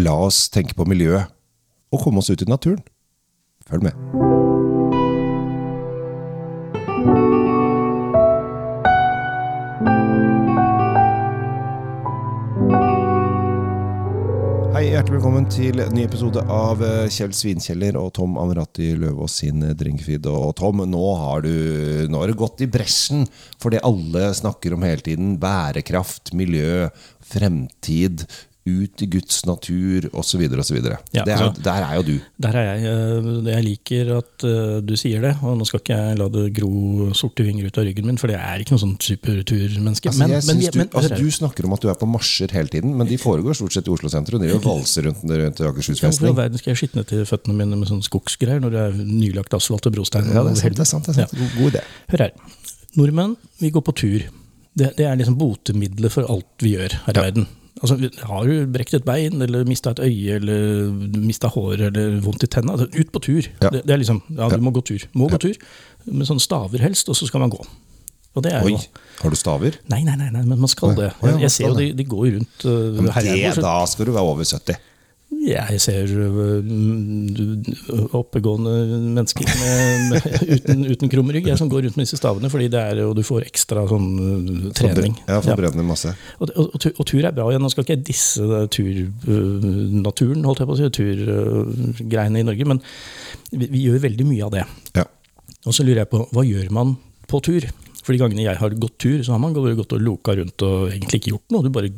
La oss tenke på miljøet og komme oss ut i naturen. Følg med. Hei, hjertelig velkommen til en ny episode av eh, Kjell Svinkjeller og Tom Amrati Løvaas sin eh, Drinkfeed. Og Tom, nå har du nå har du gått i bresjen for det alle snakker om hele tiden. Bærekraft, miljø, fremtid, ut i Guds natur osv. osv. Ja, Der altså- er jo du. Der er jeg. eh, Jeg liker at eh, du sier det. Og nå skal ikke jeg la det gro sorte vinger ut av ryggen min, for jeg er ikke noe sånn superturmenneske. Altså, men, men, du, altså, du snakker om at du er på marsjer hele tiden, men de foregår stort sett i Oslo sentrum. De gjør valser rundt, rundt Akershus ja, Hvorfor i verden skal jeg skitne til føttene mine med sånn skogsgreier når det er nylagt asfalt og brostein? Ja, det er sant. det er sant, det er sant. Ja. god idé. Hør her. Nordmenn, vi går på tur. Det, det er liksom botemiddelet for alt vi gjør her i verden. Altså, Har du brekt et bein, eller mista et øye, eller mista håret, eller vondt i tenna, altså, ut på tur. Ja. Det, det er liksom, ja, du må gå tur. Må gå tur, Med sånne staver helst, og så skal man gå. Og det er Oi, har du staver? Nei, nei, nei, nei, men man skal det. Jeg, Jeg ser jo de, de går rundt uh, her det, da skal du være over 70. Jeg ser uh, oppegående mennesker med, med, uten, uten krum rygg som går rundt med disse stavene, fordi det er, og du får ekstra sånn uh, trening. Ja, Ja. forbrenner masse. Og, og, og, tur- og tur er bra. Nå skal ikke jeg disse turnaturen, holdt jeg på å si, turgreiene i Norge, men vi, vi gjør veldig mye av det. Ja. Og så lurer jeg på, hva gjør man på tur? For de gangene jeg har gått tur, så har man gått og loka rundt og egentlig ikke gjort noe. Du bare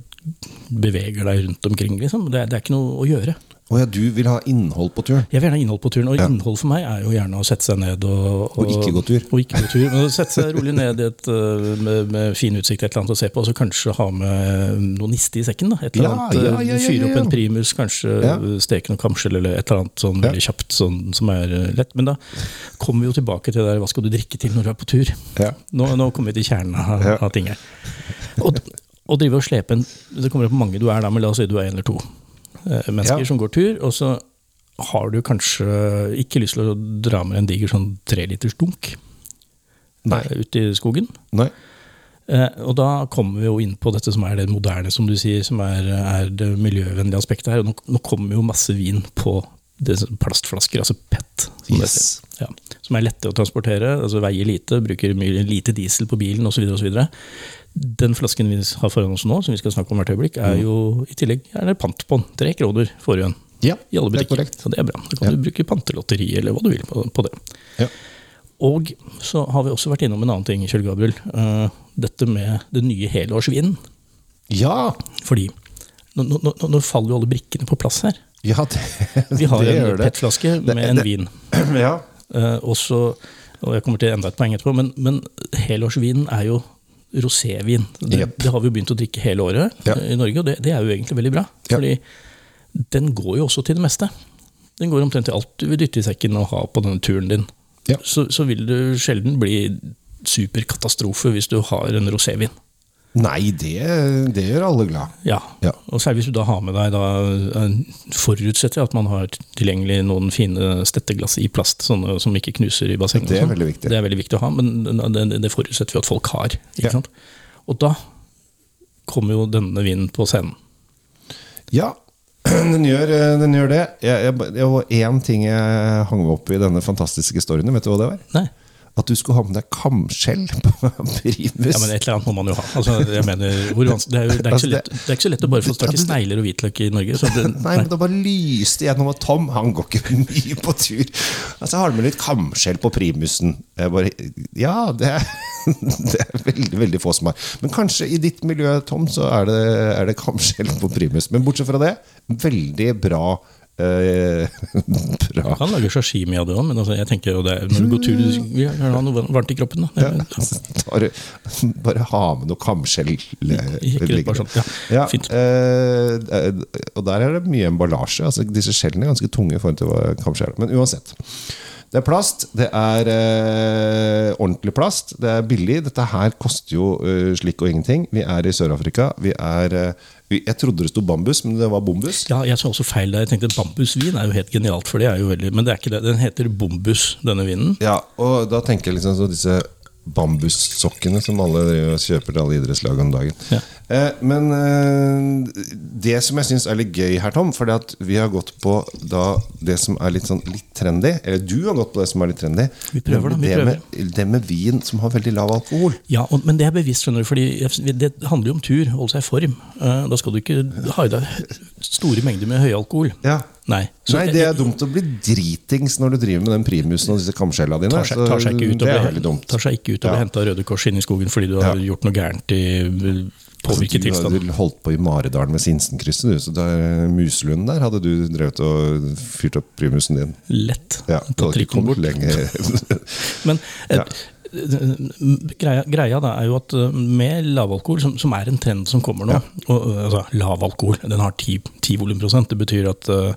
beveger deg rundt omkring, liksom. Det, det er ikke noe å gjøre. Oh ja, du vil ha innhold på turen? Jeg vil gjerne ha innhold på turen, og Ja. innhold for meg er jo gjerne å sette seg ned og, Og ikke gå tur. Og ikke gå tur, men sette seg rolig ned et, øh, med, med fin utsikt et eller annet å se på, og så kanskje ha med noe niste i sekken. Da. Et eller annet, ja, øh, ja, ja, Fyre opp en primus, kanskje Ja. øh, steke noe kamskjell eller et eller annet sånn veldig kjapt sånn, som er lett. Men da kommer vi jo tilbake til det der hva skal du drikke til når du er på tur? Ja. Nå, nå kommer vi til kjernen av, av ting her. Og, og drive og slepe en Det kommer an på mange du er da, men la oss si du er en eller to eh, mennesker Ja. som går tur, og så har du kanskje ikke lyst til å dra med en diger sånn treliters dunk Nei. eh, ut i skogen. Nei. Eh, og da kommer vi jo inn på dette som er det moderne, som du sier, som er, er det miljøvennlige aspektet her. Og nå, nå kommer jo masse vin på det, plastflasker, altså PET. Som, Yes. ja, som er lette å transportere, altså veier lite, bruker mye, lite diesel på bilen osv. Den flasken vi har foran oss nå, som vi skal snakke om hvert øyeblikk, er jo i tillegg er det pant på den. Tre kroner får igjen Ja, i alle det er butikker. Så det er bra. Da kan Ja. du bruke pantelotteri eller hva du vil på, på det. Ja. Og så har vi også vært innom en annen ting, Kjell Gabriel. Eh, dette med det nye helårsvinen. Ja! Fordi nå, nå, nå, faller jo alle brikkene på plass her. Ja, det, Vi har det en. PET-flaske Det- med en det- vin. Ja. Eh, og så, og jeg kommer til enda et poeng etterpå, men, men helårsvinen er jo rosévin. Det, yep. det har vi jo begynt å drikke hele året Ja. eh, i Norge, og det, det er jo egentlig veldig bra. Ja. Fordi den går jo også til det meste. Den går omtrent til alt du vil dytte i sekken og ha på denne turen din. Ja. Så, så vil du sjelden bli superkatastrofe hvis du har en rosévin. Nei, det, det gjør alle glad. Ja. Ja. Og særlig hvis du da har med deg da, eh, Forutsetter jeg at man har tilgjengelig noen fine stetteglass i plast, sånne som ikke knuser i bassenget. Det er sånn. veldig viktig. Det er veldig viktig å ha, men det, det forutsetter vi at folk har. Ja. Og da kommer jo denne vinden på scenen. Ja, den gjør, den gjør det. Jeg, jeg, det var én ting jeg hang opp i denne fantastiske storyen. Vet du hva det var? Nei. At du skulle ha med deg kamskjell på primus. Ja, men Et eller annet må man jo ha. Altså, jeg mener, hvor det, er jo, det, er ikke Altså, så lett, det er ikke så lett å bare få tak i snegler og hvitløk i Norge. Så det, Nei, men det bare lyste gjennom at Tom han går ikke mye på tur. Altså har du med litt kamskjell på primusen. Jeg bare, ja, det er, det er veldig veldig få som har. Men kanskje i ditt miljø, Tom, så er det, er det kamskjell på primus. Men bortsett fra det, veldig bra. Eh, bra. Du kan lage sashimi av det òg, men altså, jeg tenker jo det, er- når du går tur, du vil gjerne ha noe varmt i kroppen. Da. Ja, bare, bare ha med noe kamskjell. eh, sånn, ja, fint. eh, eh, og der er det mye emballasje. Altså, disse skjellene er ganske tunge i forhold til kamskjell. Men uansett. Det er plast. Det er eh, ordentlig plast. Det er billig. Dette her koster jo eh, slik og ingenting. Vi er i Sør-Afrika. Vi er eh, vi, Jeg trodde det sto bambus, men det var bombus. Ja, jeg så også feil der. Jeg tenkte Bambusvin er jo helt genialt, for det er jo veldig Men det er ikke det. Den heter Bombus, denne vinen. Ja, og da tenker jeg liksom så disse bambussokkene som alle kjøper til alle idrettslag om dagen. Ja. Eh, men eh, det som jeg syns er litt gøy her, Tom, at vi har gått på da det som er litt sånn litt trendy, eller du har gått på det som er litt trendy, Vi prøver da, vi det, prøver. Med, det med vin som har veldig lav alkohol. Ja, og, men det er bevisst, skjønner du, fordi det handler jo om tur, holde seg i form. Eh, Da skal du ikke ha i deg store mengder med høyalkohol. Ja. Nei. Så Nei, det er dumt å bli dritings når du driver med den primusen og disse kamskjella dine. tar seg, tar seg ikke ut og blir, dumt. tar seg ikke ut og blir Ja. henta av Røde Kors inn i skogen fordi du har Ja. gjort noe gærent i Altså, tilstand. Du, hadde holdt på i Maridalen med Sinsenkrysset. Så der, Muselunden der hadde du drevet og fyrt opp primusen din. Lett. Ja, Ta trikken bort. Men eh, Ja. greia, greia da er jo at eh, med lavalkohol, som, som er en trend som kommer nå og, eh, altså, Lavalkohol den har 10, 10 volumprosent. Det betyr at uh,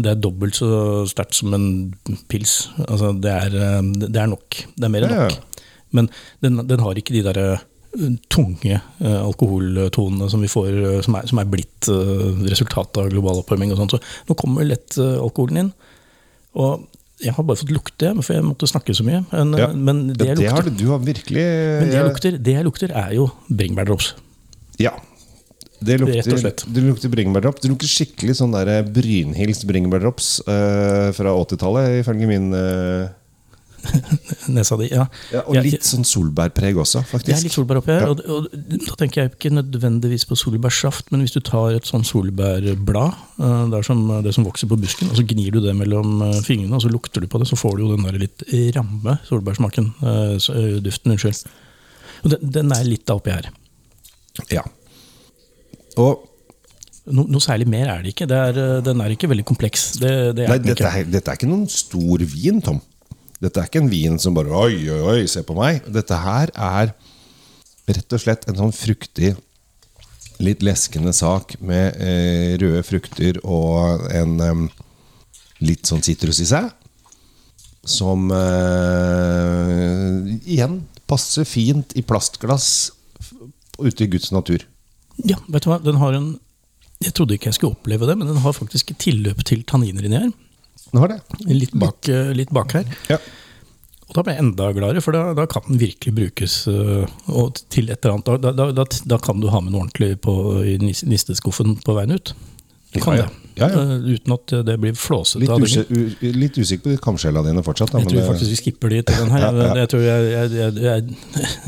det er dobbelt så sterkt som en pils. Altså, det, er, eh, det er nok. Det er mer enn Ja, ja. nok. Men den, den har ikke de derre eh, tunge eh, alkoholtonene som vi får, eh, som er, som er blitt eh, resultatet av global oppvarming. og sånt. Så nå kommer lett alkoholen inn. Og jeg har bare fått lukte, for jeg måtte snakke så mye. Men, Ja. men det, jeg det har lukter, du, du har virkelig men det, jeg lukter, det jeg lukter, er jo bringebærdrops. Ja. Det lukter. Det lukter bringebærdrops. Det lukter skikkelig sånn der brynhilst bringebærdrops uh, fra 80-tallet, ifølge min eh, Nesa di. Ja. ja, Og litt sånn solbærpreg også, Det faktisk. er litt solbær oppi her, Ja. og, og da tenker jeg ikke nødvendigvis på solbærsaft, men hvis du tar et sånn solbærblad, eh, det som det som vokser på busken, og så gnir du det mellom eh, fingrene, og så lukter du på det, så får du jo den der litt ramme solbærsmaken. eh, Duften, unnskyld. Og den, den er litt da oppi her. Ja. Og No, noe særlig mer er det ikke. Det er, den er ikke veldig kompleks. Det, det er Nei, dette er, dette er ikke noen stor vin, Tom. Dette er ikke en vin som bare Oi, oi, oi, se på meg. Dette her er rett og slett en sånn fruktig, litt leskende sak med eh, røde frukter og en eh, litt sånn sitrus i seg. Som eh, igjen passer fint i plastglass ute i Guds natur. Ja, vet du hva? Den har en Jeg trodde ikke jeg skulle oppleve det, men den har faktisk tilløp til tanniner inni her. Den har det. Litt bak, eh, litt bak her. Ja. Og da ble jeg enda gladere, for da, da kan den virkelig brukes og til et eller annet. Da, da, da, da kan du ha med noe ordentlig på, i nisteskuffen på veien ut. Du kan Ja, ja. det. Ja, ja. Øh, Uten at det blir flåsete. Litt, usik litt usikker på kamskjella dine fortsatt. Da, Jeg men tror faktisk vi skipper de til den her. Ja. Jeg, tror jeg, jeg, jeg, jeg,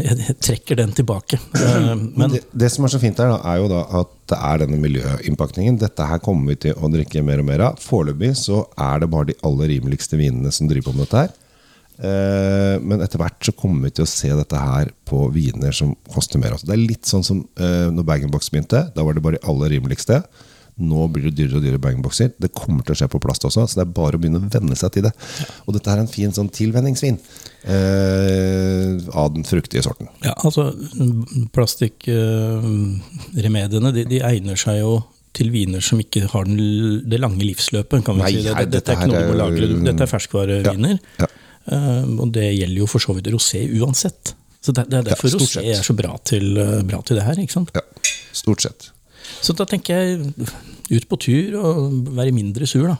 jeg, jeg trekker den tilbake. Eh, Men det, det som er så fint her, da, er jo da at det er denne miljøinnpakningen. Dette her kommer vi til å drikke mer og mer av. Foreløpig så er det bare de aller rimeligste vinene som driver på med dette her. Eh, men etter hvert så kommer vi til å se dette her på viner som koster mer. Altså, det er litt sånn som eh, når bag-in-box begynte. Da var det bare de aller rimeligste. Nå blir det dyrere og dyrere bag-in-boxer. Det kommer til å skje på plast også, så det er bare å begynne å venne seg til det. Og dette er en fin sånn tilvenningsvin eh, av den fruktige sorten. ja, altså, plastikkremediene de, de egner seg jo til viner som ikke har den, det lange livsløpet. kan vi Nei, si. Det, dette, dette er ikke noe du må lagre. Dette er ferskvareviner. Ja, Eh, og det gjelder jo for så vidt rosé uansett. Så Det, det er derfor Ja, rosé er så bra til, eh, bra til det her. ikke sant? Ja, stort sett. Så da tenker jeg ut på tur og være mindre sur, da.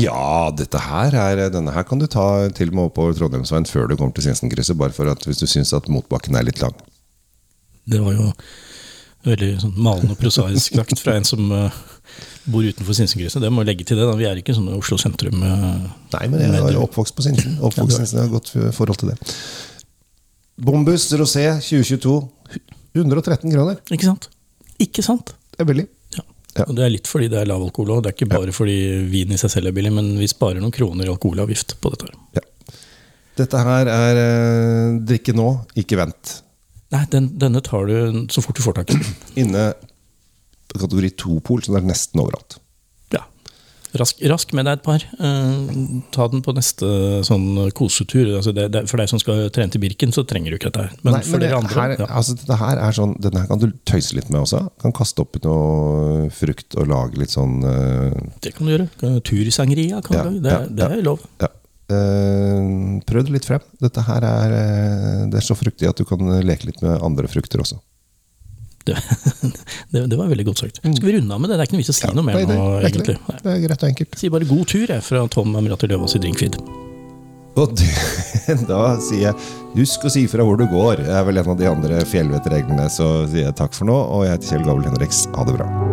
Ja, dette her er, denne her kan du ta til og med oppover Trondheimsveien før du kommer til Sinsenkrysset, bare for at hvis du syns at motbakken er litt lang. Det var jo veldig sånn malende og prosaisk sagt fra en som uh, bor utenfor Sinsenkrysset. Det må jeg legge til det. da. Vi er ikke sånn Oslo sentrum. Uh, Nei, men jeg er oppvokst på Sinsen. Oppvokst på Sinsen, jeg har godt forhold til det. Bombus Rosé 2022. 113 kroner. Ikke sant? Ikke sant? Det er billig. Ja. Ja. Og det er litt fordi det er lav alkohol òg. Det er ikke bare fordi vin i seg selv er billig, men vi sparer noen kroner i alkoholavgift på dette. her. Ja. Dette her er eh, drikke nå, ikke vent. Nei, den, denne tar du så fort du får tak i den. Inne kategori 2-pol, så det er nesten overalt. Rask, rask med deg et par. Eh, ta den på neste sånn kosetur. Altså det, det, for deg som skal trene til Birken, så trenger du ikke dette her. Men Nei, for det dere andre her, ja. altså, dette her er sånn, Denne her kan du tøyse litt med også. Kan kaste oppi noe frukt og lage litt sånn uh... Det kan du gjøre. Kan- Tursangria kan Ja, du lage. Det, ja, det er lov. Ja. Uh, prøv det litt frem. Dette her er, eh, det er så fruktig at du kan leke litt med andre frukter også. Det, det, det var veldig godt sagt. Skal vi runde av med det? Det er ikke noe vits å si noe mer nå, egentlig. det. Nei. det er greit og enkelt. Jeg sier bare god tur jeg, fra Tom Amrati Løvaas i Drinkfeed. Og du, da sier jeg Husk å si fra hvor du går. Det er vel en av de andre fjellvettreglene. Så sier jeg takk for nå, og jeg heter Kjell Gabel Henriks. Ha det bra.